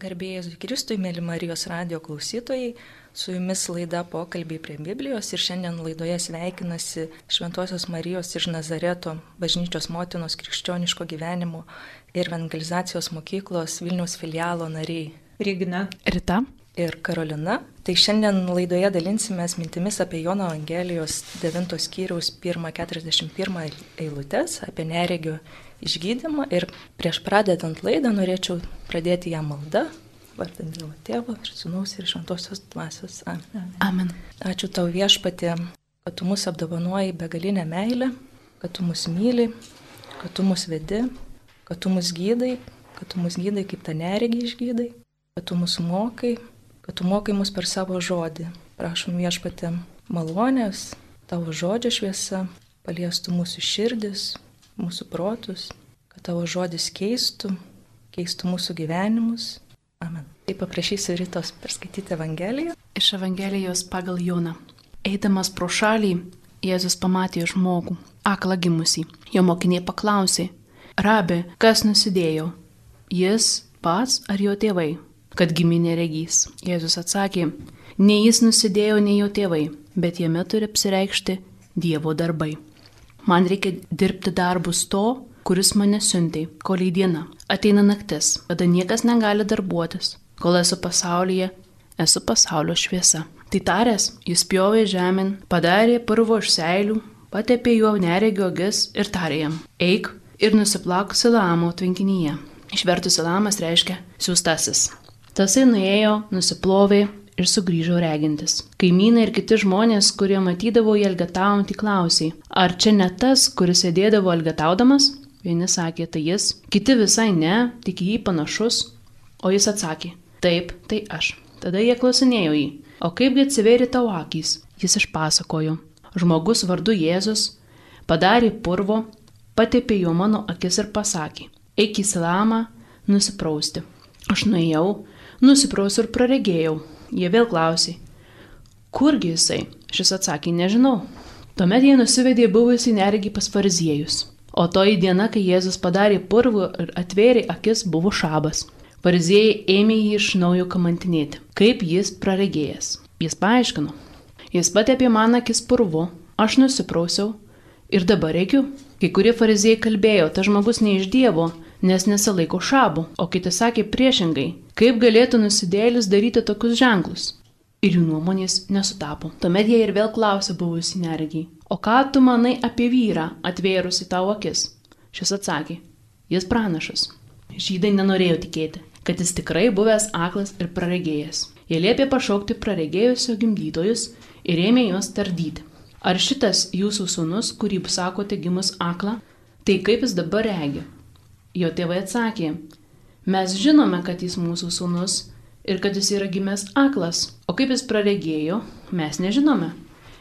Garbėjai Kristui, mėly Marijos radio klausytojai, su jumis laida pokalbiai prie Biblijos ir šiandien laidoje sveikinasi Šventojios Marijos iš Nazareto bažnyčios motinos krikščioniško gyvenimo ir evangelizacijos mokyklos Vilniaus filialo nariai. Rygina. Rita. Ir Karolina. Tai šiandien laidoje dalinsimės mintimis apie Jono Evangelijos 9 skyriaus 1.41 eilutes, apie neregio išgydymą ir prieš pradedant laidą norėčiau pradėti ją maldą, vardant Dievo Tėvo ir Sūnaus ir Šventosios Dvasios. Amen. Amen. Ačiū tau viešpatė, kad tu mus apdovanoji begalinę meilę, kad tu mus myli, kad tu mus vedi, kad tu mus gydai, kad tu mus gydai kaip tą neregį išgydai, kad tu mus mokai, kad tu mokai mus per savo žodį. Prašom viešpatė malonės, tavo žodžio šviesa paliestų mūsų širdis, mūsų protus, kad tavo žodis keistų, keistų mūsų gyvenimus. Amen. Tai paprašysiu rytos perskaityti Evangeliją. Iš Evangelijos pagal Joną. Eidamas pro šalį, Jėzus pamatė žmogų, aklą gimusį. Jo mokiniai paklausė, Rabi, kas nusidėjo? Jis pats ar jo tėvai, kad giminė regys? Jėzus atsakė, ne jis nusidėjo, ne jo tėvai, bet jame turi apsireikšti Dievo darbai. Man reikia dirbti darbus to, kuris mane siuntė, kol į dieną. Ateina naktis, kada niekas negali darbuotis. Kol esu pasaulyje, esu pasaulio šviesa. Tai taręs, jis pjovė žemyn, padarė purvo iš seilių, patepė juo neregio agis ir tarė jam, eik ir nusiplauk Silamo tvinkinyje. Išvertus Silamas reiškia siūstasis. Tasai nuėjo, nusiplovė ir sugrįžo regintis. Kaimynai ir kiti žmonės, kurie matydavo jį elgetaujantį, klausė, ar čia ne tas, kuris sėdėdavo elgetaudamas? Vieni sakė, tai jis, kiti visai ne, tik jį panašus, o jis atsakė, taip, tai aš. Tada jie klausinėjo jį, o kaipgi atsivėrė tavo akys? Jis išpasakojo, žmogus vardu Jėzus padarė purvo, patepė jo mano akis ir pasakė, eik į Silamą nusiprausti. Aš nuėjau, nusiprausiu ir praregėjau, Jie vėl klausė, kurgi jisai? Šis atsakė, nežinau. Tuomet jie nusivedė buvusį neregį pas fariziejus. O toji diena, kai Jėzus padarė purvų ir atvėrė akis, buvo šabas. Fariziejai ėmė jį iš naujo kamantinėti, kaip jis praregėjęs. Jis paaiškino, jis patepė man akis purvu, aš nusiprausiau ir dabar reikiu. Kai kurie fariziejai kalbėjo, ta žmogus ne iš Dievo, nes nesilaiko šabų, o kiti sakė priešingai, kaip galėtų nusidėlis daryti tokius ženklus. Ir jų nuomonės nesutapo. Tuomet jie ir vėl klausė buvusi neregiai, o ką tu manai apie vyrą atvėrusi tavo akis? Šis atsakė, jis pranašas. Žydai nenorėjo tikėti, kad jis tikrai buvęs aklas ir praregėjęs. Jie liepė pašaukti praregėjusio gimdytojus ir ėmė juos tardyti. Ar šitas jūsų sūnus, kurį sakote gimus aklą, tai kaip jis dabar regi? Jo tėvai atsakė, mes žinome, kad jis mūsų sūnus ir kad jis yra gimęs aklas, o kaip jis praregėjo, mes nežinome.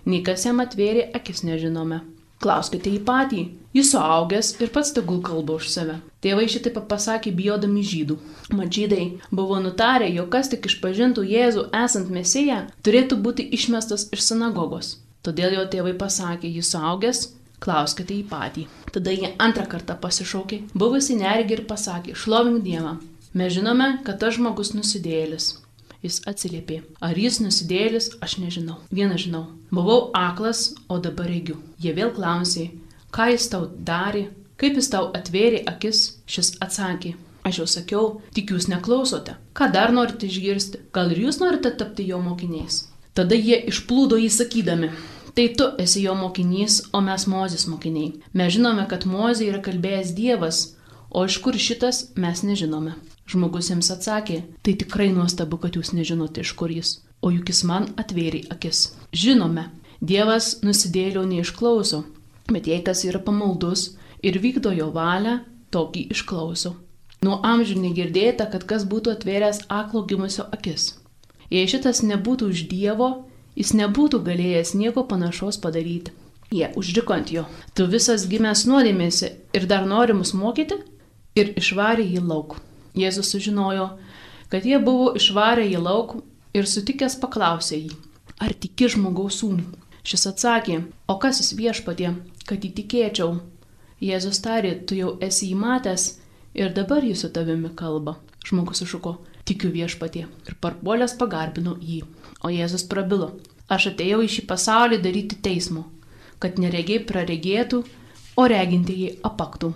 Nei kas jam atvėrė, akis nežinome. Klauskite jį patį, jis suaugęs ir pats tegul kalba už save. Tėvai šitaip pasakė bijodami žydų. Mažydai buvo nutarę, jog kas tik išpažintų Jėzų esant Mesiją, turėtų būti išmestas iš sinagogos. Todėl jo tėvai pasakė, jis suaugęs klauskite jį patį. Tada jie antrą kartą pasišaukė, buvusi nergi ir pasakė, šlovink Dievą. Mes žinome, kad tas žmogus nusidėlis. Jis atsiliepė, ar jis nusidėlis, aš nežinau. Vieną žinau, buvau aklas, o dabar regiu. Jie vėl klausė, ką jis tau darė, kaip jis tau atvėrė akis, šis atsakė. Aš jau sakiau, tik jūs neklausote. Ką dar norite išgirsti? Gal ir jūs norite tapti jo mokiniais? Tada jie išplūdo jį sakydami, Tai tu esi jo mokinys, o mes Mozės mokiniai. Mes žinome, kad Mozė yra kalbėjęs Dievas, o iš kur šitas mes nežinome. Žmogus jiems atsakė, tai tikrai nuostabu, kad jūs nežinote, iš kur jis, o juk jis man atvėrė akis. Žinome, Dievas nusidėlio neišklauso, bet jei kas yra pamaldus ir vykdo jo valią, tokį išklauso. Nuo amžių negirdėta, kad kas būtų atvėręs aklo gimusio akis. Jei šitas nebūtų už Dievo, jis nebūtų galėjęs nieko panašaus padaryti. Jie užriko ant jo. Tu visas gimęs nuodėmėsi ir dar nori mus mokyti? Ir išvarė jį lauk. Jėzus sužinojo, kad jie buvo išvarę jį lauk ir sutikęs paklausė jį, ar tiki žmogaus sūnų. Šis atsakė, o kas jis viešpatė, kad įtikėčiau. Jėzus tarė, tu jau esi įmatęs ir dabar jis su tavimi kalba. Žmogus sušuko, tikiu viešpatie. Ir parpuolęs pagarbino jį. O Jėzus prabilo, aš atėjau į šį pasaulį daryti teismo, kad neregiai praregėtų, o regintieji apaktų.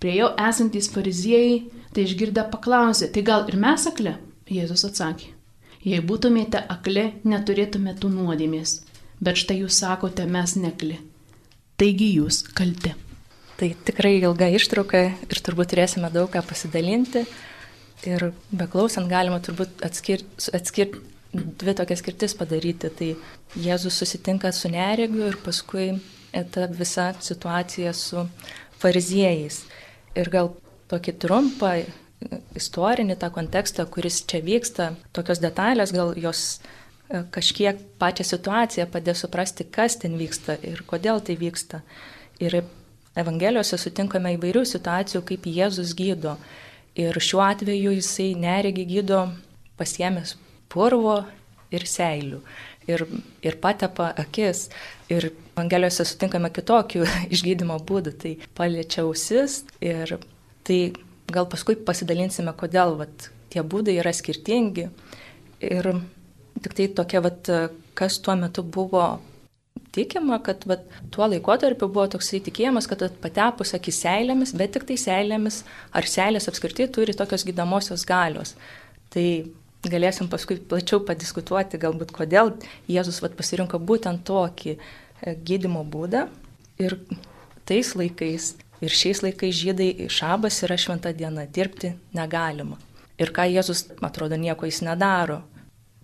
Prie jo esantys fariziejai tai išgirdę paklausė, tai gal ir mes akle? Jėzus atsakė, jei būtumėte akli, neturėtumėte nuodėmės, bet štai jūs sakote, mes nekli. Taigi jūs kalti. Tai tikrai ilga ištrauka ir turbūt turėsime daug ką pasidalinti. Ir beklausant galima turbūt atskirti atskir, dvi tokias skirtis padaryti. Tai Jėzus susitinka su neregiu ir paskui ta visa situacija su fariziejais. Ir gal tokį trumpą istorinį tą kontekstą, kuris čia vyksta, tokios detalės, gal jos e, kažkiek pačią situaciją padės suprasti, kas ten vyksta ir kodėl tai vyksta. Ir Evangelijose sutinkame įvairių situacijų, kaip Jėzus gydo. Ir šiuo atveju jisai neregi gydo pasiemęs purvo ir seilių. Ir, ir patepa akis. Ir Evangelijose sutinkame kitokių išgydymo būdų. Tai paliečia ausis ir tai gal paskui pasidalinsime, kodėl vat, tie būdai yra skirtingi. Ir tik tai tokia, vat, kas tuo metu buvo tikima, kad vat, tuo laikotarpiu buvo toksai tikėjimas, kad patepus akis seilėmis, bet tik tai seilėmis, ar seilės apskritai turi tokios gydomosios galios. Tai galėsim paskui plačiau padiskutuoti, galbūt kodėl Jėzus vat, pasirinko būtent tokį e, gydimo būdą. Ir tais laikais Ir šiais laikais žydai šabas yra šventa diena, dirbti negalima. Ir ką Jėzus, atrodo, nieko jis nedaro,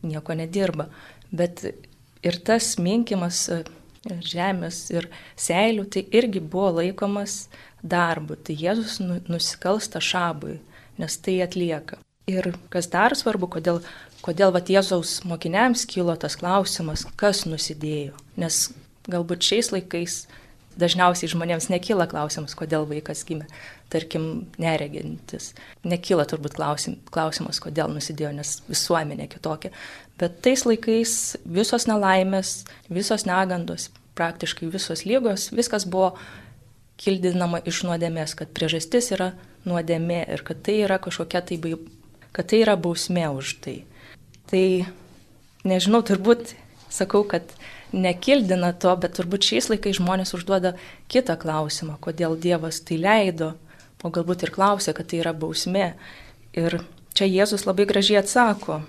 nieko nedirba. Bet ir tas minkimas e, žemės ir seilių, tai irgi buvo laikomas darbu. Tai Jėzus nu, nusikalsta šabui, nes tai atlieka. Ir kas dar svarbu, kodėl, kodėl vat, Jėzaus mokiniams kilo tas klausimas, kas nusidėjo. Nes galbūt šiais laikais dažniausiai žmonėms nekyla klausimas, kodėl vaikas gimė, tarkim, neregintis. Nekyla turbūt klausim, klausimas, kodėl nusidėjo, nes visuomenė kitokia. Bet tais laikais visos nelaimės, visos negandos, praktiškai visos lygos, viskas buvo kildinama iš nuodėmės, kad priežastis yra nuodėmė ir kad tai yra kažkokia tai, kad tai yra bausmė už tai. Tai nežinau, turbūt sakau, kad nekildina to, bet turbūt šiais laikais žmonės užduoda kitą klausimą, kodėl Dievas tai leido, o galbūt ir klausia, kad tai yra bausmė. Ir čia Jėzus labai gražiai atsako,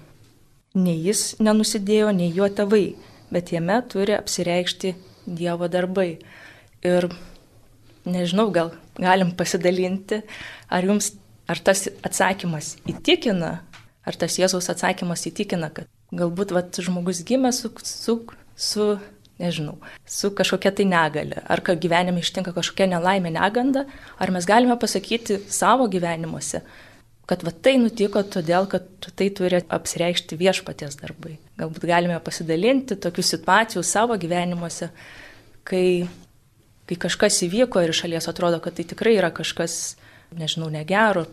nei jis nenusidėjo, nei jo tėvai, bet jame turi apsireikšti Dievo darbai. Ir nežinau, gal galim pasidalinti, ar jums, ar tas atsakymas įtikina, ar tas Jėzaus atsakymas įtikina, kad galbūt vat, žmogus gimė su, su su, nežinau, su kažkokia tai negale, ar kad gyvenime ištinka kažkokia nelaimė neganda, ar mes galime pasakyti savo gyvenimuose, kad va tai nutiko todėl, kad tai turi apsireikšti viešpaties darbai. Galbūt galime pasidalinti tokių situacijų savo gyvenimuose, kai, kai kažkas įvyko ir šalies atrodo, kad tai tikrai yra kažkas, nežinau, negero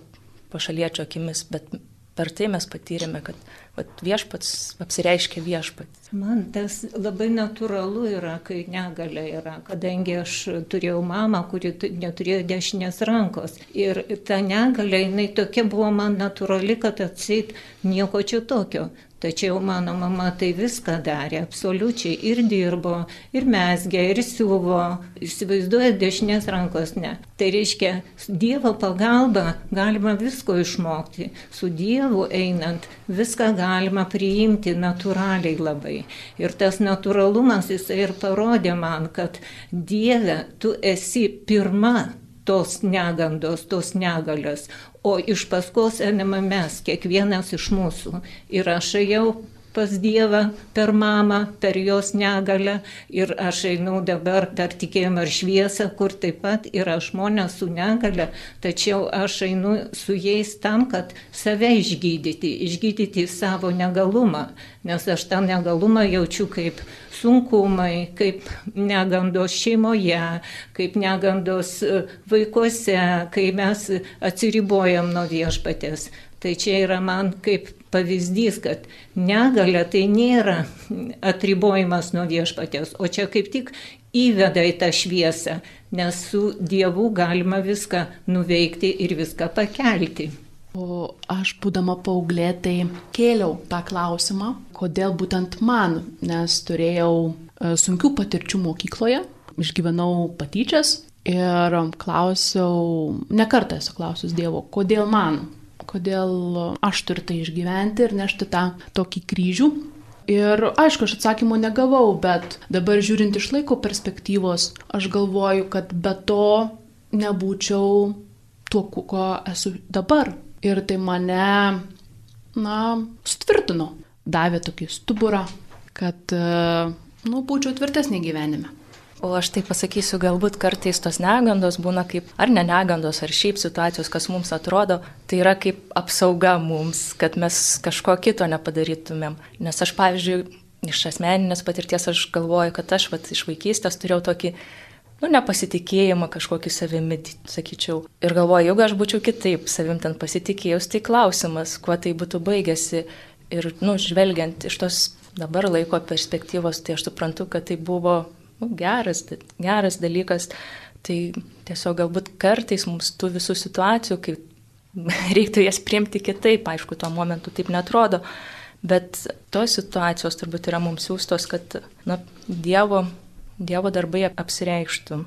pašaliečio akimis, bet per tai mes patyrėme, kad vat, viešpats apsireiškia viešpats. Man tas labai natūralu yra, kai negalė yra, kadangi aš turėjau mamą, kuri neturėjo dešinės rankos. Ir ta negalė, jinai tokia buvo man natūrali, kad atsit nieko čia tokio. Tačiau mano mama tai viską darė, absoliučiai ir dirbo, ir mesgė, ir siuvo. Įsivaizduoja, dešinės rankos ne. Tai reiškia, Dievo pagalba galima visko išmokti. Su Dievu einant viską galima priimti natūraliai labai. Ir tas natūralumas jisai ir parodė man, kad Dieve, tu esi pirma tos negandos, tos negalios, o iš paskos einame mes, kiekvienas iš mūsų. Ir aš ėjau pas Dievą per mamą, per jos negalę. Ir aš einu dabar per tikėjimą ir šviesą, kur taip pat yra žmonės su negale, tačiau aš einu su jais tam, kad save išgydyti, išgydyti savo negalumą, nes aš tą negalumą jaučiu kaip sunkumai, kaip negandos šeimoje, kaip negandos e, vaikuose, kai mes atsiribojam nuo viešpatės. Tai čia yra man kaip pavyzdys, kad negalė tai nėra atribojimas nuo viešpatės, o čia kaip tik įveda į tą šviesą, nes su Dievu galima viską nuveikti ir viską pakelti. O aš būdama paauglė, tai kėliau tą klausimą, kodėl būtent man, nes turėjau e, sunkių patirčių mokykloje, išgyvenau patyčias ir klausiau, nekartą esu klausus Dievo, kodėl man, kodėl aš turiu tai išgyventi ir nešti tą tokį kryžių. Ir aišku, aš atsakymų negavau, bet dabar žiūrint iš laiko perspektyvos, aš galvoju, kad be to nebūčiau tuo, kuo esu dabar. Ir tai mane, na, sutvirtino, davė tokį stuburą, kad, e, nu, būčiau tvirtesnė gyvenime. O aš tai pasakysiu, galbūt kartais tos negandos būna kaip, ar ne negandos, ar šiaip situacijos, kas mums atrodo, tai yra kaip apsauga mums, kad mes kažko kito nepadarytumėm. Nes aš, pavyzdžiui, iš asmeninės patirties aš galvoju, kad aš vat, iš vaikystės turėjau tokį nu, nepasitikėjimą kažkokį savimi, sakyčiau. Ir galvoju, jeigu aš būčiau kitaip savim ten pasitikėjus, tai klausimas, kuo tai būtų baigęsi. Ir, nu, žvelgiant iš tos dabar laiko perspektyvos, tai aš suprantu, kad tai buvo nu, geras, geras dalykas. Tai tiesiog galbūt kartais mums tų visų situacijų, kai reiktų jas priimti kitaip, aišku, tuo momentu taip netrodo. Bet tos situacijos turbūt yra mums siūstos, kad na, Dievo Dievo darbai apsireikštų.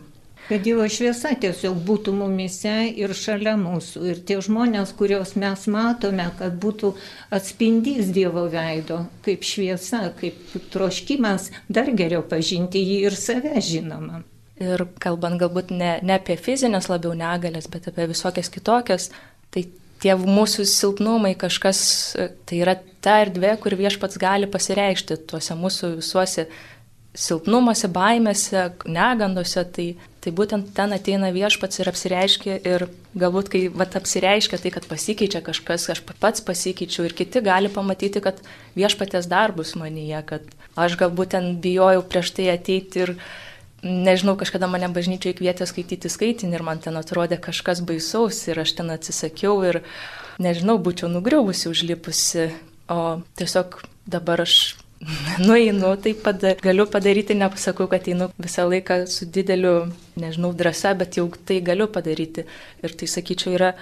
Kad Dievo šviesa tiesiog būtų mumise ir šalia mūsų. Ir tie žmonės, kuriuos mes matome, kad būtų atspindys Dievo veido, kaip šviesa, kaip troškimas dar geriau pažinti jį ir save žinoma. Ir kalbant galbūt ne, ne apie fizinės labiau negalės, bet apie visokias kitokias, tai tie mūsų silpnumai kažkas, tai yra ta erdvė, kur viešpats gali pasireikšti tuose mūsų visuose silpnumuose, baimėse, negandose, tai, tai būtent ten ateina viešpats ir apsireiškia ir galbūt, kai vat, apsireiškia tai, kad pasikeičia kažkas, aš pats pasikeičiu ir kiti gali pamatyti, kad viešpatės darbus manyje, kad aš galbūt ten bijojau prieš tai ateiti ir nežinau, kažkada mane bažnyčiai kvietė skaityti skaitinį ir man ten atrodė kažkas baisaus ir aš ten atsisakiau ir nežinau, būčiau nugriuvusi, užlipusi, o tiesiog dabar aš nueinu, taip pat galiu padaryti, nepasakau, kad einu visą laiką su dideliu, nežinau, drąsa, bet jau tai galiu padaryti. Ir tai, sakyčiau, yra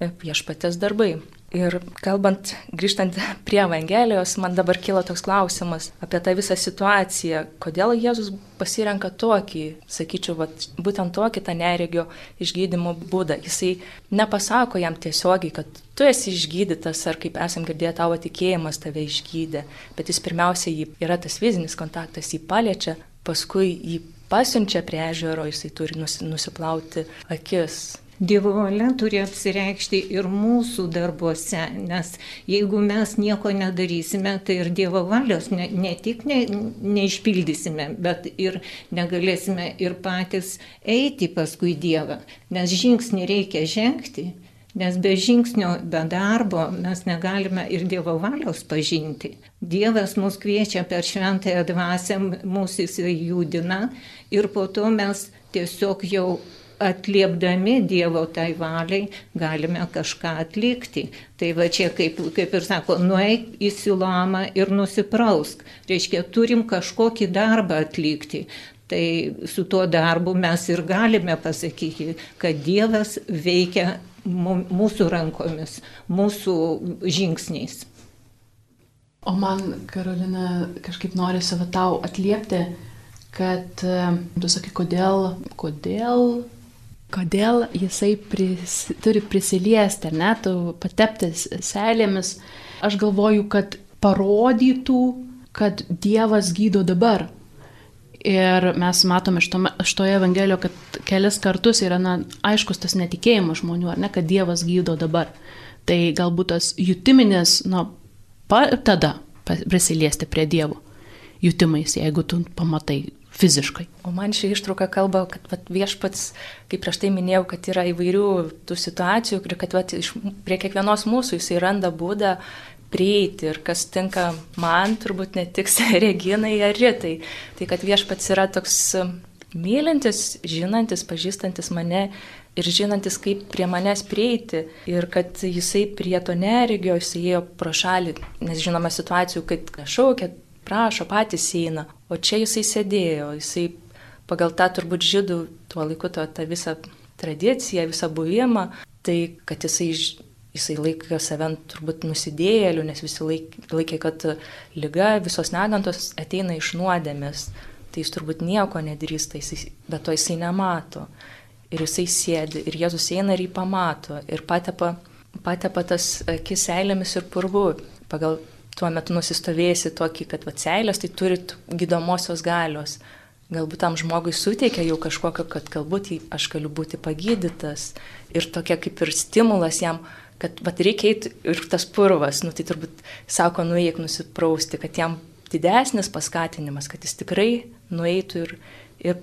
viešpatės darbai. Ir kalbant, grįžtant prie Evangelijos, man dabar kyla toks klausimas apie tą visą situaciją. Kodėl Jėzus pasirenka tokį, sakyčiau, vat, būtent tokį tą neregio išgydymo būdą. Jisai nepasako jam tiesiogiai, kad tu esi išgydytas ar kaip esam girdėję, tavo tikėjimas tave išgydė. Bet jis pirmiausia jį yra tas fizinis kontaktas, jį paliečia, paskui jį pasiunčia prie ežero, jisai turi nusiplauti akis Dievo valia turi apsireikšti ir mūsų darbuose, nes jeigu mes nieko nedarysime, tai ir Dievo valios ne, ne tik ne, neišpildysime, bet ir negalėsime ir patys eiti paskui Dievą, nes žingsnį reikia žengti. Nes be žingsnio, be darbo mes negalime ir Dievo valios pažinti. Dievas mus kviečia per šventąją dvasę, mūsų jisai judina ir po to mes tiesiog jau atliepdami Dievo tai valiai galime kažką atlikti. Tai va čia, kaip, kaip ir sako, nueik į Silamą ir nusiprausk. Reiškia, turim kažkokį darbą atlikti. Tai su tuo darbu mes ir galime pasakyti, kad Dievas veikia mūsų rankomis, mūsų žingsniais. O man, Karolina, kažkaip nori savo tau atliepti, kad tu sakai, kodėl, kodėl kodėl jisai pris, turi prisiliesti, ar ne, tu pateptis seilėmis. Aš galvoju, kad parodytų, kad Dievas gydo dabar. Ir mes matome šitoje Evangelijoje, kad kelis kartus yra, na, aiškus tas netikėjimas žmonių, ar ne, kad Dievas gydo dabar. Tai galbūt tas jutiminis, na, pa, tada prisiliesti prie Dievo jutimais, jeigu tu pamatai fiziškai. O man ši ištrauka kalba, kad vat, viešpats, kaip prieš tai minėjau, kad yra įvairių tų situacijų, ir kad vat, iš, prie kiekvienos mūsų jisai randa būdą prieiti ir kas tinka man, turbūt netiks Reginai ar Ritai. Tai kad viešpats yra toks mylintis, žinantis, pažįstantis mane ir žinantis, kaip prie manęs prieiti. Ir kad jisai prie to neregio, jisai ėjo pro šalį, nes žinome situacijų, kad šaukia, prašo, patys eina. O čia jisai sėdėjo, jisai pagal tą turbūt žydų tuo laiku tą, tą visą tradiciją, visą buvimą, tai kad jisai jisai laikė save turbūt nusidėjėlių, nes visi laik, laikė, kad lyga, visos negantos ateina iš nuodėmės. Tai jis turbūt nieko nedrįsta, jisai, bet to jisai nemato. Ir jisai sėdi, ir Jėzus eina ir jį pamato, ir patepa, patepa tas akis seilėmis ir purvu. Pagal tuo metu nusistovėjusi tokį, kad va seilės tai turi gydomosios galios. Galbūt tam žmogui suteikia jau kažkokio, kad galbūt aš galiu būti pagydytas. Ir tokia kaip ir stimulas jam kad vat, reikia eiti ir tas purvas, nu, tai turbūt sako, nueik nusiprausti, kad jam didesnis paskatinimas, kad jis tikrai nueitų ir, ir,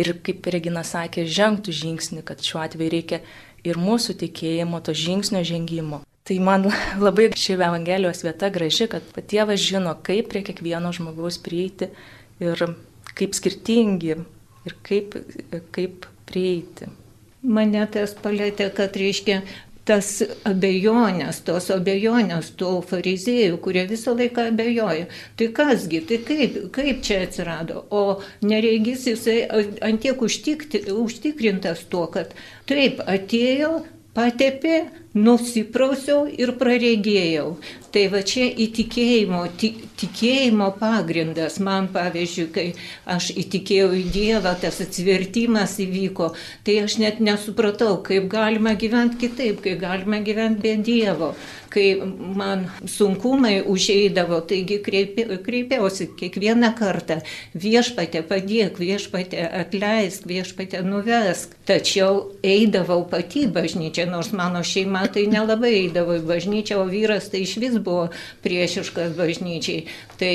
ir kaip Regina sakė, žengtų žingsnį, kad šiuo atveju reikia ir mūsų tikėjimo, to žingsnio žengimo. Tai man labai ši Evangelijos vieta graži, kad Dievas žino, kaip prie kiekvieno žmogaus prieiti ir kaip skirtingi ir kaip, kaip prieiti. Mane tas palėtė, kad reiškia tas abejonės, tos abejonės tų fariziejų, kurie visą laiką abejoja. Tai kasgi, tai kaip, kaip čia atsirado? O nereigis jisai antiek užtikrintas tuo, kad taip atėjo, patepė, nusiprausiau ir praregėjau. Tai va čia įtikėjimo, tikėjimo pagrindas. Man pavyzdžiui, kai aš įtikėjau į Dievą, tas atsivertimas įvyko, tai aš net nesupratau, kaip galima gyventi kitaip, kaip galima gyventi be Dievo. Kai man sunkumai užeidavo, taigi kreipi, kreipiausi kiekvieną kartą, viešpatė padėk, viešpatė atleisk, viešpatė nuvesk. Tačiau eidavau pati bažnyčia, nors mano šeima šeima tai nelabai eidavo į bažnyčią, o vyras tai iš vis buvo priešiškas bažnyčiai. Tai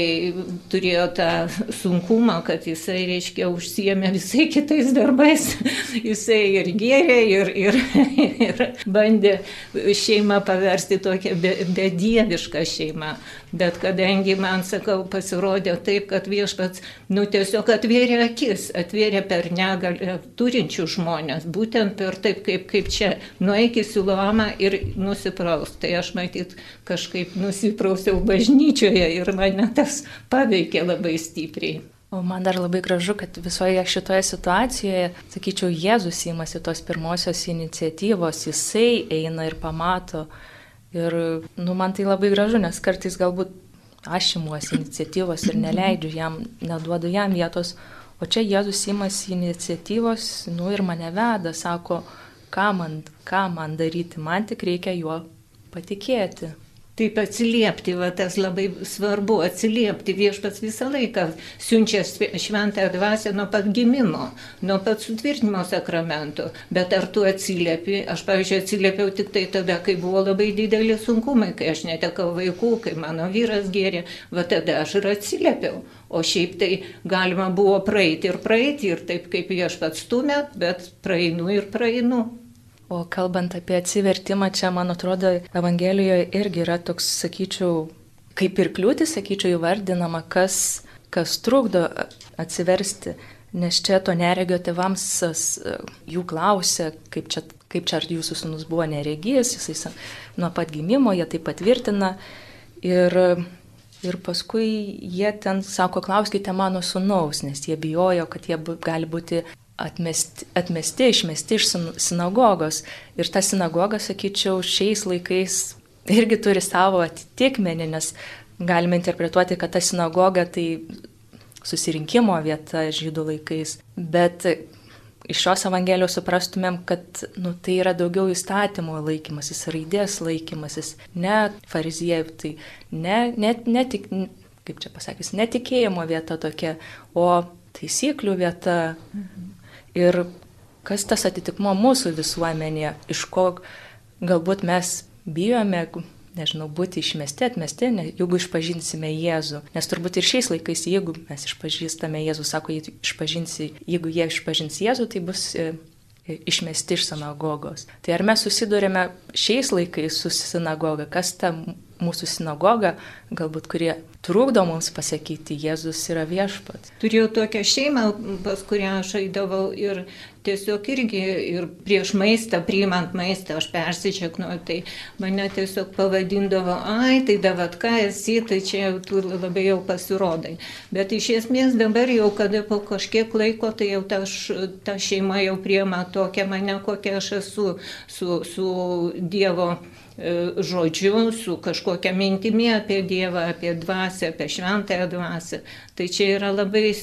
turėjo tą sunkumą, kad jisai, reiškia, užsiemė visai kitais darbais. Jisai ir gėrė, ir, ir, ir bandė šeimą paversti tokią bedievišką šeimą. Bet kadangi man, sakau, pasirodė taip, kad viešpats, nu tiesiog atvėrė akis, atvėrė per negalę turinčių žmonės, būtent per taip, kaip, kaip čia, nueik į Siluamą ir nusipraus. Tai aš matyt kažkaip nusiprausiau bažnyčioje ir mane tas paveikė labai stipriai. O man dar labai gražu, kad visoje šitoje situacijoje, sakyčiau, Jėzus įmasi tos pirmosios iniciatyvos, jisai eina ir pamato Ir nu, man tai labai gražu, nes kartais galbūt aš imuosi iniciatyvos ir neleidžiu jam, neduodu jam vietos, o čia Jėzus imasi iniciatyvos, nu ir mane veda, sako, ką man, ką man daryti, man tik reikia juo patikėti. Taip atsiliepti, va, tas labai svarbu, atsiliepti viešpats visą laiką siunčia šventąją dvasę nuo pat gimimo, nuo pat sutvirtinimo sakramento. Bet ar tu atsiliepi, aš pavyzdžiui atsiliepiau tik tai tada, kai buvo labai dideli sunkumai, kai aš netekau vaikų, kai mano vyras gėrė, va tada aš ir atsiliepiau. O šiaip tai galima buvo praeiti ir praeiti ir taip kaip viešpats stumė, bet praeinu ir praeinu. O kalbant apie atsivertimą, čia, man atrodo, Evangelijoje irgi yra toks, sakyčiau, kaip ir kliūtis, sakyčiau, įvardinama, kas, kas trukdo atsiversti. Nes čia to neregio tėvams jų klausia, kaip čia, kaip čia ar jūsų sunus buvo neregys, jisai nuo pat gimimo, jie tai patvirtina. Ir, ir paskui jie ten sako, klauskite mano sunaus, nes jie bijojo, kad jie gali būti atmesti, atmesti, išmesti iš sinagogos. Ir ta sinagoga, sakyčiau, šiais laikais irgi turi savo atitikmenį, nes galime interpretuoti, kad ta sinagoga tai susirinkimo vieta žydų laikais. Bet iš šios Evangelijos suprastumėm, kad nu, tai yra daugiau įstatymo laikymasis, raidės laikymasis, ne fariziejų, tai ne, ne, ne tik, kaip čia pasakys, netikėjimo vieta tokia, o taisyklių vieta. Mhm. Ir kas tas atitikmo mūsų visuomenėje, iš ko galbūt mes bijome, nežinau, būti išmesti, atmesti, ne, jeigu išpažinsime Jėzų. Nes turbūt ir šiais laikais, jeigu mes išpažįstame Jėzų, sako, jeigu, išpažinsi, jeigu jie išpažins Jėzų, tai bus e, e, išmesti iš sinagogos. Tai ar mes susidurėme šiais laikais su sinagoga, kas ta mūsų sinagoga, galbūt kurie trukdo mums pasakyti, Jėzus yra viešpats. Turėjau tokią šeimą, pas kurią aš eidavau ir tiesiog irgi ir prieš maistą, priimant maistą, aš persičeknuoju, tai mane tiesiog pavadindavo, ai, tai davat ką esi, tai čia jau tu labai jau pasirodai. Bet iš esmės dabar jau, kada po kažkiek laiko, tai jau ta, ta šeima jau priema tokią mane, kokia aš esu su, su Dievo e, žodžiu, su kažkokia mintimi apie Dievą, apie dvasę, apie šventąją dvasę. Tai čia yra labai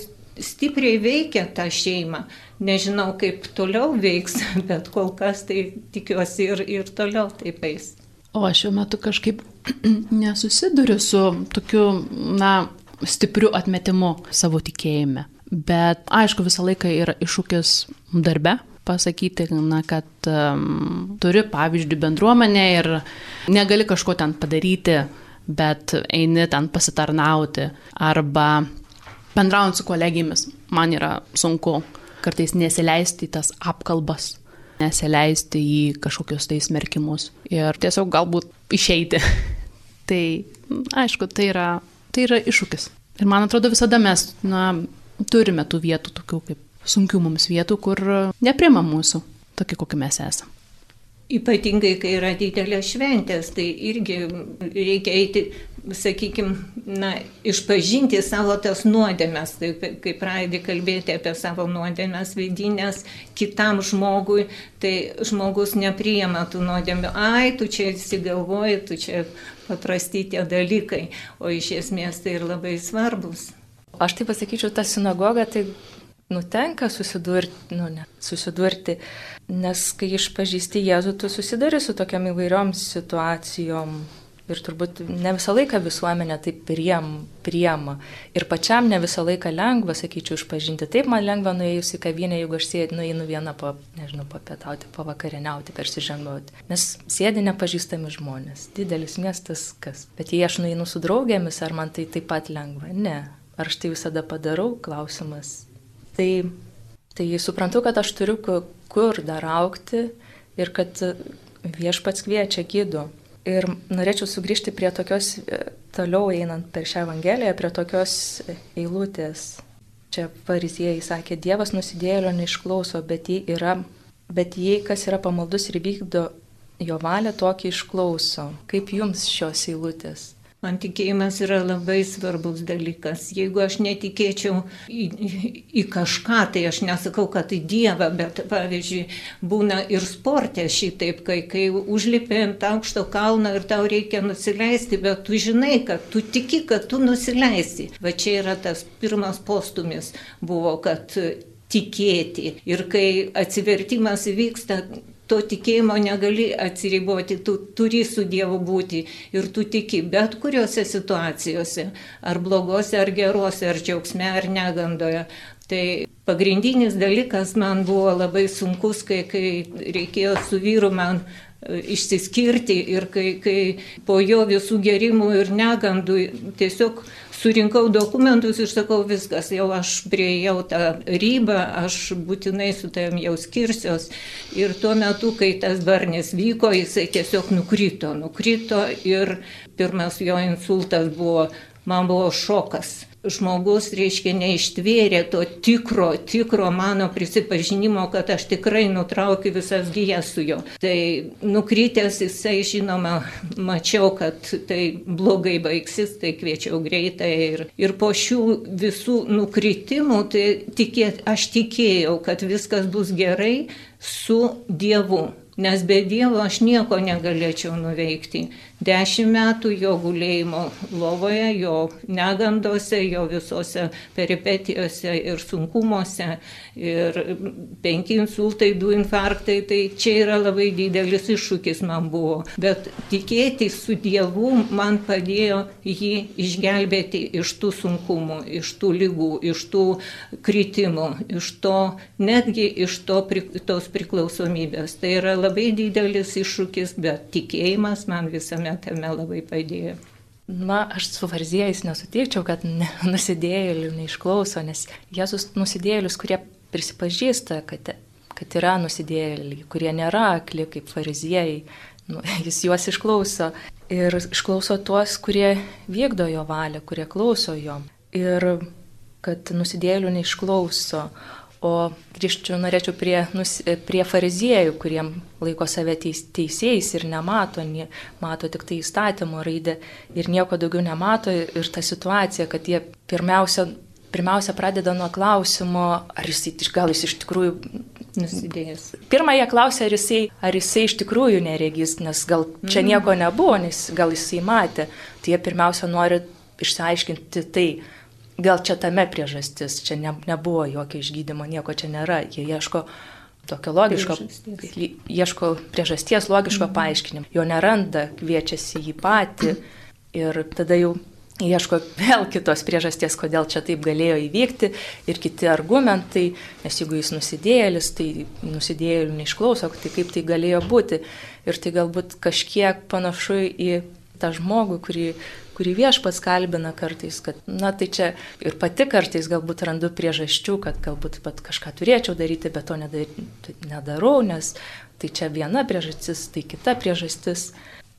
stipriai veikia tą šeimą. Nežinau, kaip toliau veiks, bet kol kas tai tikiuosi ir, ir toliau taip eis. O aš šiuo metu kažkaip nesusiduriu su tokiu, na, stipriu atmetimu savo tikėjime. Bet aišku, visą laiką yra iššūkis darbe, pasakyti, na, kad um, turi, pavyzdžiui, bendruomenę ir negali kažko ten padaryti, bet eini ten pasitarnauti arba bendraujant su kolegijomis, man yra sunku kartais nesileisti į tas apkalbas, nesileisti į kažkokius tai smerkimus ir tiesiog galbūt išeiti. tai, aišku, tai yra, tai yra iššūkis. Ir man atrodo, visada mes na, turime tų vietų, tokių kaip sunkių mums vietų, kur neprima mūsų, tokie kokie mes esame. Ypatingai, kai yra didelės šventės, tai irgi reikia eiti sakykime, na, išpažinti savo tas nuodėmės, tai kai pradedi kalbėti apie savo nuodėmės vidinės kitam žmogui, tai žmogus nepriema tų nuodėmių, ai, tu čia įsigalvoji, tu čia paprasti tie dalykai, o iš esmės tai ir labai svarbus. Aš tai pasakyčiau, ta sinagoga tai nutenka susidurti, nu ne, susidurti, nes kai išpažįsti Jėzų, tu susiduri su tokiam įvairiom situacijom, Ir turbūt ne visą laiką visuomenė taip priem, priema. Ir pačiam ne visą laiką lengva, sakyčiau, išpažinti. Taip man lengva nuėjus į kavinę, jeigu aš sėdžiu, nueinu vieną, pa, nežinau, papietauti, pavakarieniauti, persižengauti. Nes sėdi nepažįstami žmonės. Didelis miestas kas. Bet jei aš nueinu su draugėmis, ar man tai taip pat lengva? Ne. Ar aš tai visada padarau? Klausimas. Tai, tai suprantu, kad aš turiu kur dar aukti ir kad viešpats kviečia gydu. Ir norėčiau sugrįžti prie tokios, e, toliau einant per šią evangeliją, prie tokios eilutės. Čia fariziejai sakė, Dievas nusidėlio neišklauso, bet jei, yra, bet jei kas yra pamaldus ir vykdo jo valią, tokį išklauso. Kaip jums šios eilutės? Man tikėjimas yra labai svarbus dalykas. Jeigu aš netikėčiau į, į kažką, tai aš nesakau, kad į Dievą, bet pavyzdžiui, būna ir sportė šitaip, kai, kai užlipė ant aukšto kalno ir tau reikia nusileisti, bet tu žinai, kad tu tiki, kad tu nusileisi. Va čia yra tas pirmas postumis buvo, kad tikėti. Ir kai atsivertimas įvyksta, to tikėjimo negali atsiriboti, tu turi su Dievu būti ir tu tiki bet kuriuose situacijose, ar blogose, ar gerose, ar džiaugsme, ar negandoje. Tai pagrindinis dalykas man buvo labai sunkus, kai, kai reikėjo su vyru man e, išsiskirti ir kai, kai po jo visų gerimų ir negandų tiesiog surinkau dokumentus ir sakau, viskas, jau aš prieėjau tą ribą, aš būtinai su tavim jau skirsiuos. Ir tuo metu, kai tas barnis vyko, jisai tiesiog nukrito, nukrito ir pirmas jo insultas buvo, man buvo šokas žmogus, reiškia, neištvėrė to tikro, tikro mano prisipažinimo, kad aš tikrai nutraukiu visas gyjas su juo. Tai nukrytęs jisai, žinoma, mačiau, kad tai blogai baigsis, tai kviečiau greitai. Ir, ir po šių visų nukrytimų, tai tikėt, aš tikėjau, kad viskas bus gerai su Dievu. Nes be Dievo aš nieko negalėčiau nuveikti dešimt metų jo gulėjimo lovoje, jo negandose, jo visose peripetijose ir sunkumuose. Ir penki insultai, du infarktai, tai čia yra labai didelis iššūkis man buvo. Bet tikėti su Dievu man padėjo jį išgelbėti iš tų sunkumų, iš tų lygų, iš tų kritimų, iš to, netgi iš to, tos priklausomybės. Tai yra labai didelis iššūkis, bet tikėjimas man visame tame labai padėjo. Na, aš su varziejais nesutikčiau, kad nusidėjėlių neišklauso, nes Jėzus nusidėjėlius, kurie prisipažįsta, kad, kad yra nusidėjėliai, kurie nėra akli kaip fariziejai, nu, jis juos išklauso. Ir išklauso tuos, kurie vykdo jo valią, kurie klauso jo. Ir kad nusidėjėlių neišklauso. O grįžčiau norėčiau prie, nus, prie fariziejų, kuriem laiko save teis, teisėjais ir nemato, nie, mato tik tai įstatymo raidę ir nieko daugiau nemato. Ir ta situacija, kad jie pirmiausia, pirmiausia pradeda nuo klausimo, ar jis, gal jis iš tikrųjų Nusidėjęs. Pirmą jie klausė, ar jisai, ar jisai iš tikrųjų neregys, nes gal čia nieko nebuvo, nes gal jisai matė. Tai jie pirmiausia nori išsiaiškinti tai, gal čia tame priežastis, čia ne, nebuvo jokio išgydymo, nieko čia nėra. Jie ieško tokio logiško, Priežasties. ieško priežasties logiško mhm. paaiškinimo. Jo neranda, kviečiasi jį patį ir tada jau ieško vėl kitos priežasties, kodėl čia taip galėjo įvykti ir kiti argumentai, nes jeigu jis nusidėjėlis, tai nusidėjėlių neišklauso, tai kaip tai galėjo būti. Ir tai galbūt kažkiek panašu į tą žmogų, kurį, kurį viešpats kalbina kartais, kad, na tai čia ir pati kartais galbūt randu priežasčių, kad galbūt pat kažką turėčiau daryti, bet to nedarau, nes tai čia viena priežastis, tai kita priežastis.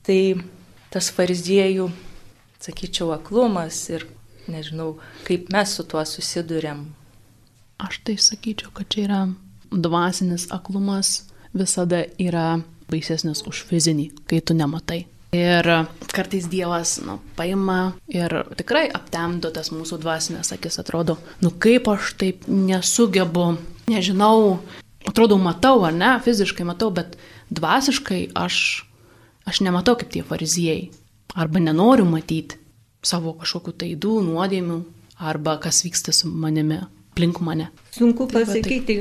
Tai tas fariziejų sakyčiau, aklumas ir nežinau, kaip mes su tuo susidurėm. Aš tai sakyčiau, kad čia yra dvasinis aklumas visada yra baisesnis už fizinį, kai tu nematai. Ir kartais Dievas nu, paima ir tikrai aptemdo tas mūsų dvasinės akis, atrodo, nu kaip aš taip nesugebu, nežinau, atrodo, matau, ar ne, fiziškai matau, bet dvasiškai aš, aš nematau kaip tie fariziejai. Arba nenoriu matyti savo kažkokių taidų, nuodėmių, arba kas vyksta su manimi, aplink mane. Sunku pasakyti,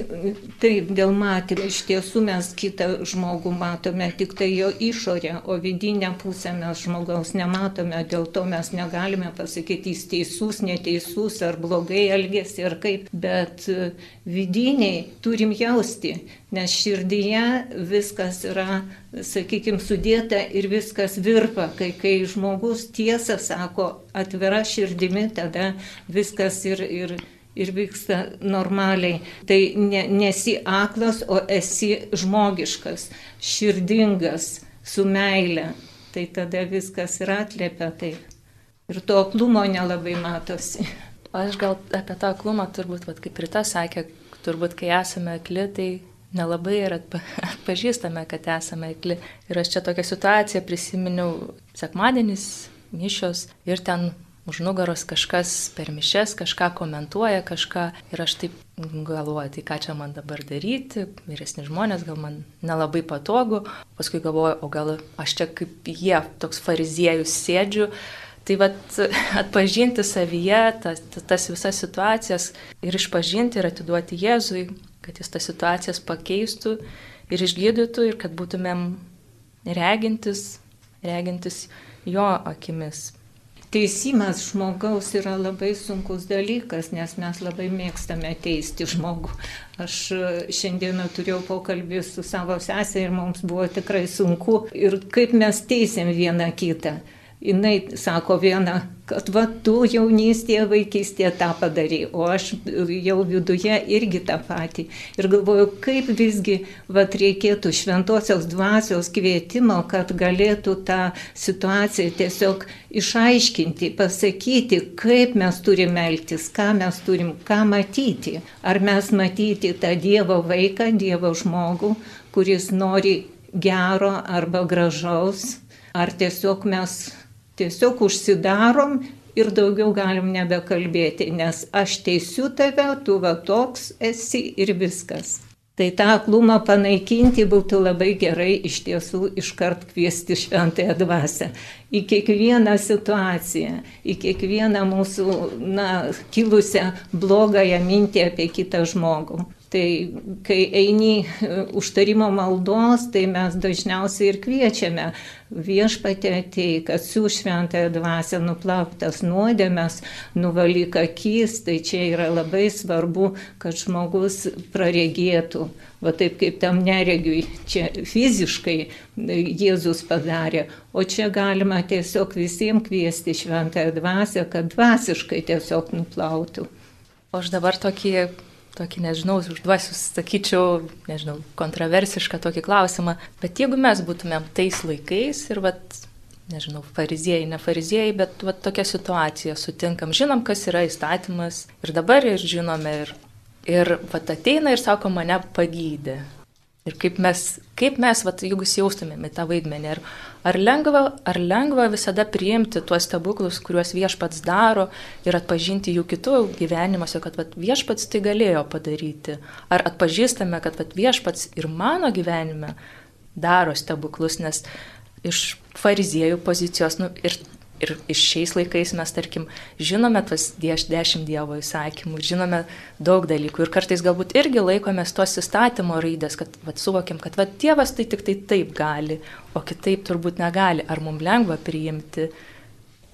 taip, dėl matymų. Iš tiesų mes kitą žmogų matome tik tai jo išorę, o vidinę pusę mes žmogaus nematome, dėl to mes negalime pasakyti, jis teisus, neteisus, ar blogai elgesi, ar kaip, bet e, vidiniai turim jausti, nes širdyje viskas yra, sakykime, sudėta ir viskas virpa, kai, kai žmogus tiesą sako atvira širdimi, tada viskas ir... ir ir vyksta normaliai. Tai ne, nesi aklas, o esi žmogiškas, širdingas, su meile. Tai tada viskas yra atliepia taip. Ir to aklumo nelabai matosi. Aš gal apie tą aklumą turbūt, vat, kaip Rita sakė, turbūt kai esame akli, tai nelabai ir atpa, atpažįstame, kad esame akli. Ir aš čia tokią situaciją prisiminiau sekmadienis, mišios ir ten už nugaros kažkas per mišes kažką komentuoja, kažką ir aš taip galvoju, tai ką čia man dabar daryti, vyresni žmonės, gal man nelabai patogu, paskui galvoju, o gal aš čia kaip jie, toks fariziejus sėdžiu. Tai vad atpažinti savyje tas, tas visas situacijas ir išpažinti ir atiduoti Jėzui, kad jis tas situacijas pakeistų ir išgydytų ir kad būtumėm regintis, regintis jo akimis. Teisimas žmogaus yra labai sunkus dalykas, nes mes labai mėgstame teisti žmogų. Aš e, šiandieną turėjau pokalbį su savo sesė ir mums buvo tikrai sunku. Ir kaip mes teisėm vieną kitą. Jis sako vieną, kad va tu jaunystėje, vaikystėje tą padarai, o aš jau viduje irgi tą patį. Ir galvoju, kaip visgi va reikėtų šventosios dvasios kvietimo, kad galėtų tą situaciją tiesiog išaiškinti, pasakyti, kaip mes turime elgtis, ką mes turim, ką matyti. Ar mes matyti tą Dievo vaiką, Dievo žmogų, kuris nori gero arba gražaus, ar tiesiog mes Tiesiog užsidarom ir daugiau galim nebekalbėti, nes aš teisiu tave, tu va toks esi ir viskas. Tai tą aklumą panaikinti būtų labai gerai iš tiesų iškart kviesti šventąją dvasę į kiekvieną situaciją, į kiekvieną mūsų na, kilusią blogąją mintį apie kitą žmogų. Tai kai eini e, užtarimo maldos, tai mes dažniausiai ir kviečiame viešpatė ateik, atsiū šventąją dvasę, nuplauktas nuodėmės, nuvalyk akis, tai čia yra labai svarbu, kad žmogus praregėtų. Va taip kaip tam neregiui, čia fiziškai Jėzus padarė, o čia galima tiesiog visiems kviesti šventąją dvasę, kad dvasiškai tiesiog nuplautų. O aš dabar tokį tokį, nežinau, užduosiu, sakyčiau, nežinau, kontroversišką tokį klausimą, bet jeigu mes būtumėm tais laikais ir, vat, nežinau, fariziejai, ne fariziejai, bet vat, tokia situacija sutinkam, žinom, kas yra įstatymas ir dabar ir žinome ir Ir vat ateina ir sako, mane pagydė. Ir kaip mes, kaip mes vat, jeigu jaustumėm į tą vaidmenį, ar, ar, lengva, ar lengva visada priimti tuos stebuklus, kuriuos viešpats daro ir atpažinti jų kitų gyvenimuose, kad vat, viešpats tai galėjo padaryti. Ar atpažįstame, kad vat, viešpats ir mano gyvenime daro stebuklus, nes iš fariziejų pozicijos nu, ir Ir iš šiais laikais mes, tarkim, žinome tuos dešimt Dievo įsakymų, žinome daug dalykų ir kartais galbūt irgi laikomės tos įstatymo raidės, kad vat, suvokim, kad vat, Dievas tai tik tai taip gali, o kitaip turbūt negali. Ar mums lengva priimti?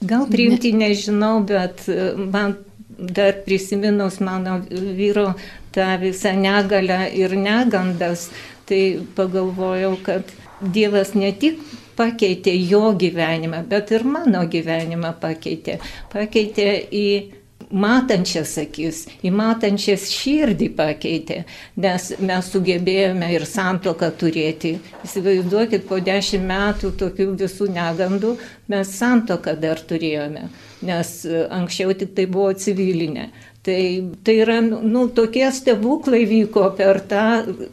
Gal priimti nežinau, bet e, man dar prisiminus mano vyro tą visą negalę ir negandas, tai pagalvojau, kad Dievas ne tik pakeitė jo gyvenimą, bet ir mano gyvenimą pakeitė. Pakeitė į matančias akis, į matančias širdį pakeitė, nes mes sugebėjome ir santoką turėti. Įsivaizduokit, po dešimt metų tokių visų negandų mes santoką dar turėjome, nes anksčiau tik tai buvo civilinė. Tai, tai yra, nu, tokie stebuklai vyko per, tą,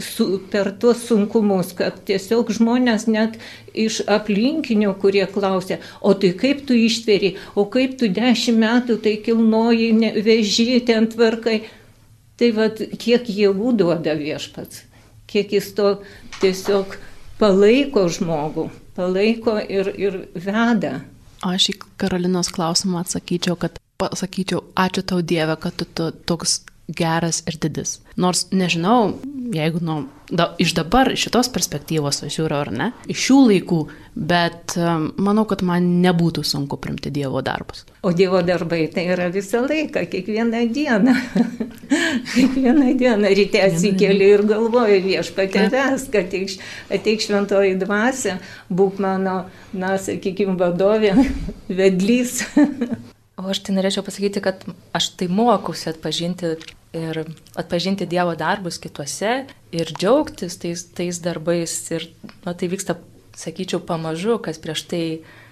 su, per tuos sunkumus, kad tiesiog žmonės net iš aplinkinių, kurie klausė, o tai kaip tu ištveri, o kaip tu dešimt metų tai kilnoji, veži ten tvarkai. Tai vad, kiek jėgų duoda viešpats, kiek jis to tiesiog palaiko žmogų, palaiko ir, ir veda. Aš į Karolinos klausimą atsakyčiau, kad pasakyčiau, ačiū tau Dieve, kad tu, tu toks geras ir didis. Nors nežinau, jeigu nu, da, iš dabar, iš šitos perspektyvos aš žiūriu ar ne, iš šių laikų, bet um, manau, kad man nebūtų sunku primti Dievo darbus. O Dievo darbai tai yra visą laiką, kiekvieną dieną. kiekvieną dieną ryte atsikeli ir galvoju viešpatėves, kad ateik, ateik šventoji dvasia, būk mano, na, sakykime, vadovė, vedlys. O aš tai norėčiau pasakyti, kad aš tai mokausi atpažinti ir atpažinti Dievo darbus kituose ir džiaugtis tais, tais darbais. Ir nu, tai vyksta, sakyčiau, pamažu, kas prieš tai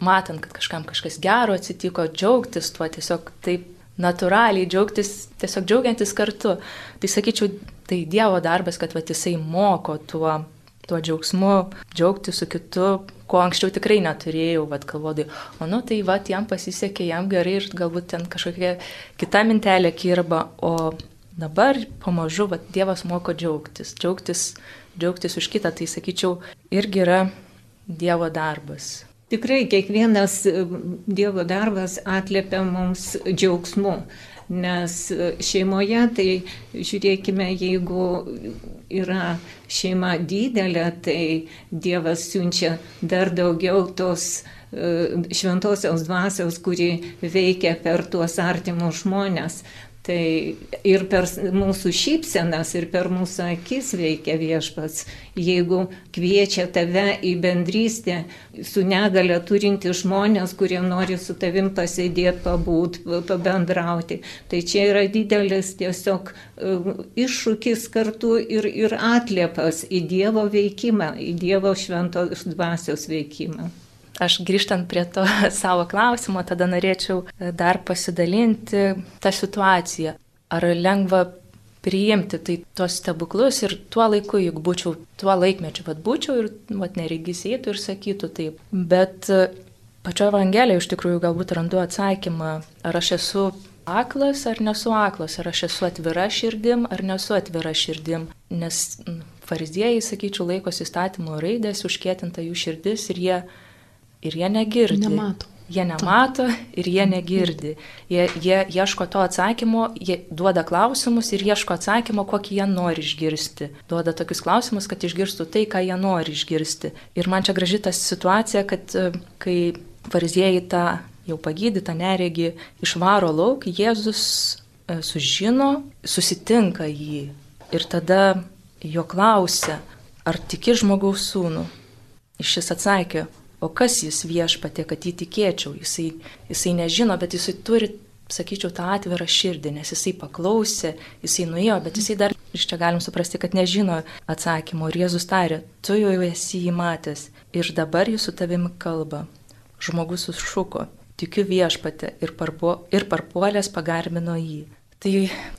matant, kad kažkam kažkas gero atsitiko, džiaugtis tuo tiesiog taip natūraliai, džiaugtis, tiesiog džiaugiantis kartu. Tai sakyčiau, tai Dievo darbas, kad vat, jisai moko tuo, tuo džiaugsmu, džiaugtis su kitu, ko anksčiau tikrai neturėjau, vad galvodai, o nu tai vad jam pasisekė, jam gerai ir galbūt ten kažkokia kita mintelė kirba, o dabar pamažu vad Dievas moko džiaugtis, džiaugtis, džiaugtis už kitą, tai sakyčiau, irgi yra Dievo darbas. Tikrai kiekvienas Dievo darbas atliepia mums džiaugsmu. Nes šeimoje, tai žiūrėkime, jeigu yra šeima didelė, tai Dievas siunčia dar daugiau tos e, šventosios dvasios, kuri veikia per tuos artimus žmonės. Tai ir per mūsų šypsenas, ir per mūsų akis veikia viešpats. Jeigu kviečia tave į bendrystę su negale turinti žmonės, kurie nori su tavim pasėdėti, pabūt, pabendrauti, tai čia yra didelis tiesiog e, iššūkis kartu ir, ir atliepas į Dievo veikimą, į Dievo šventos dvasios veikimą. Aš grįžtant prie to savo klausimo, tada norėčiau e, dar pasidalinti tą situaciją. Ar lengva priimti tai tuos stebuklus ir tuo laiku, juk būčiau, tuo laikmečiu, vad būčiau ir vad neregys eitų ir sakytų taip. Bet e, pačio Evangelija iš tikrųjų galbūt randu atsakymą, ar aš esu aklas ar nesu aklas, ar aš esu atvira širdim ar nesu atvira širdim. Nes fariziejai, sakyčiau, laikosi įstatymo raidės, užkėtinta jų širdis ir jie ir jie negirdi. Nemato. Jie nemato ir jie negirdi. Jie, jie ieško to atsakymo, jie duoda klausimus ir ieško atsakymo, kokį jie nori išgirsti. Duoda tokius klausimus, kad išgirstų tai, ką jie nori išgirsti. Ir man čia graži ta situacija, kad e, kai fariziejai tą jau pagydytą neregį išvaro lauk, Jėzus e, sužino, susitinka jį ir tada jo klausia, ar tiki žmogaus sūnų. Ir šis atsakė, O kas jis viešpatė, kad jį tikėčiau? Jisai, jisai nežino, bet jisai turi, sakyčiau, tą atvirą širdį, nes jisai paklausė, jisai nuėjo, bet jisai dar iš čia galim suprasti, kad nežino atsakymo. Ir Jėzus tarė, tu jau esi jį matęs ir dabar jis su tavimi kalba. Žmogus sušuko, tikiu viešpatė ir, parpo, ir parpuolės pagarbino jį. Tai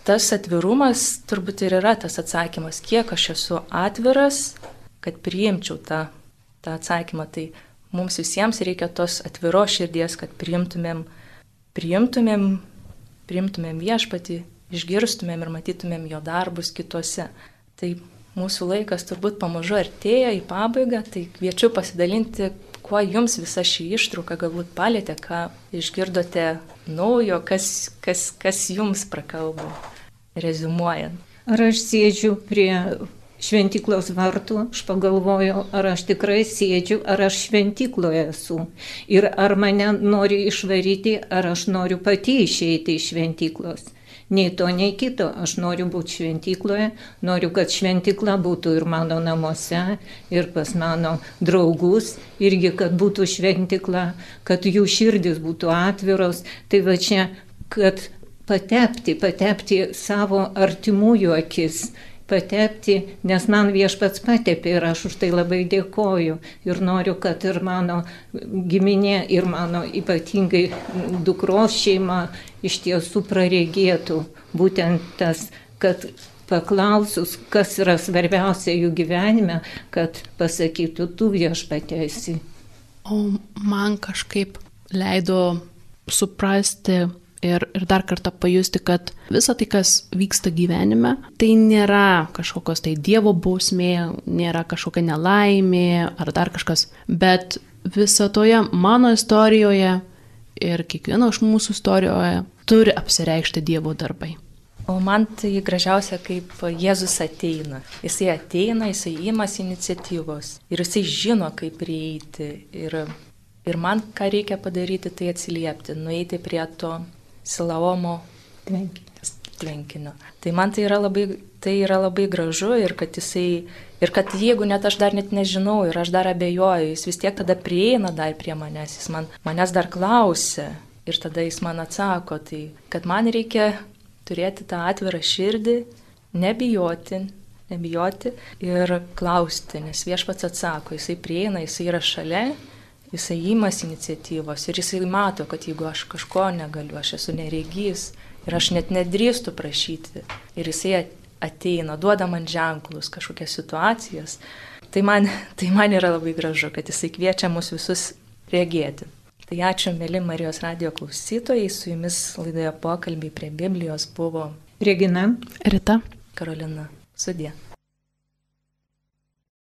tas atvirumas turbūt ir yra tas atsakymas, kiek aš esu atviras, kad priimčiau tą, tą atsakymą. Tai mums visiems reikia tos atviros širdies, kad priimtumėm, priimtumėm, priimtumėm viešpatį, išgirstumėm ir matytumėm jo darbus kituose. Tai mūsų laikas turbūt pamažu artėja į pabaigą, tai kviečiu pasidalinti, kuo jums visa ši ištrauka galbūt palėtė, ką išgirdote naujo, kas, kas, kas jums prakalbo, rezumuojant. Ar aš sėdžiu prie šventiklos vartų, aš pagalvojau, ar aš tikrai sėdžiu, ar aš šventikloje esu. Ir ar mane nori išvaryti, ar aš noriu pati išeiti iš šventiklos nei to, nei kito. Aš noriu būti šventykloje, noriu, kad šventykla būtų ir mano namuose, ir pas mano draugus, irgi, kad būtų šventykla, kad jų širdis būtų atviros. Tai va čia, kad patepti, patepti savo artimųjų akis, patepti, nes man viešpats patepė ir aš už tai labai dėkoju. Ir noriu, kad ir mano giminė, ir mano ypatingai dukros šeima iš tiesų praregėtų būtent tas, kad paklausus, kas yra svarbiausia jų gyvenime, kad pasakytų, tu viešpatėsi. O man kažkaip leido suprasti ir, ir dar kartą pajusti, kad visa tai, kas vyksta gyvenime, tai nėra kažkokios tai Dievo bausmė, nėra kažkokia nelaimė ar dar kažkas, bet viso toje mano istorijoje ir kiekvieno iš mūsų istorijoje turi apsireikšti Dievo darbai. O man tai gražiausia, kaip Jėzus ateina. Jisai ateina, jisai įmas iniciatyvos ir jisai žino, kaip prieiti. Ir, ir man ką reikia padaryti, tai atsiliepti, nueiti prie to Silaomo tvenkinio. Tai man tai yra, labai, tai yra labai gražu ir kad jisai, ir kad jeigu net aš dar net nežinau ir aš dar abejoju, jis vis tiek tada prieina dar prie manęs, jis man, manęs dar klausia ir tada jis man atsako, tai kad man reikia turėti tą atvirą širdį, nebijoti, nebijoti ir klausti, nes viešpats atsako, jisai prieina, jisai yra šalia jisai įmas iniciatyvos ir jisai mato, kad jeigu aš kažko negaliu, aš esu neregys ir aš net nedrįstu prašyti ir jisai ateina, duoda man ženklus, kažkokias situacijas, tai man, tai man yra labai gražu, kad jisai kviečia mus visus regėti. Tai ačiū, mėly Marijos radio klausytojai, su jumis laidoje pokalbiai prie Biblijos buvo Regina, Rita, Karolina. Sudė.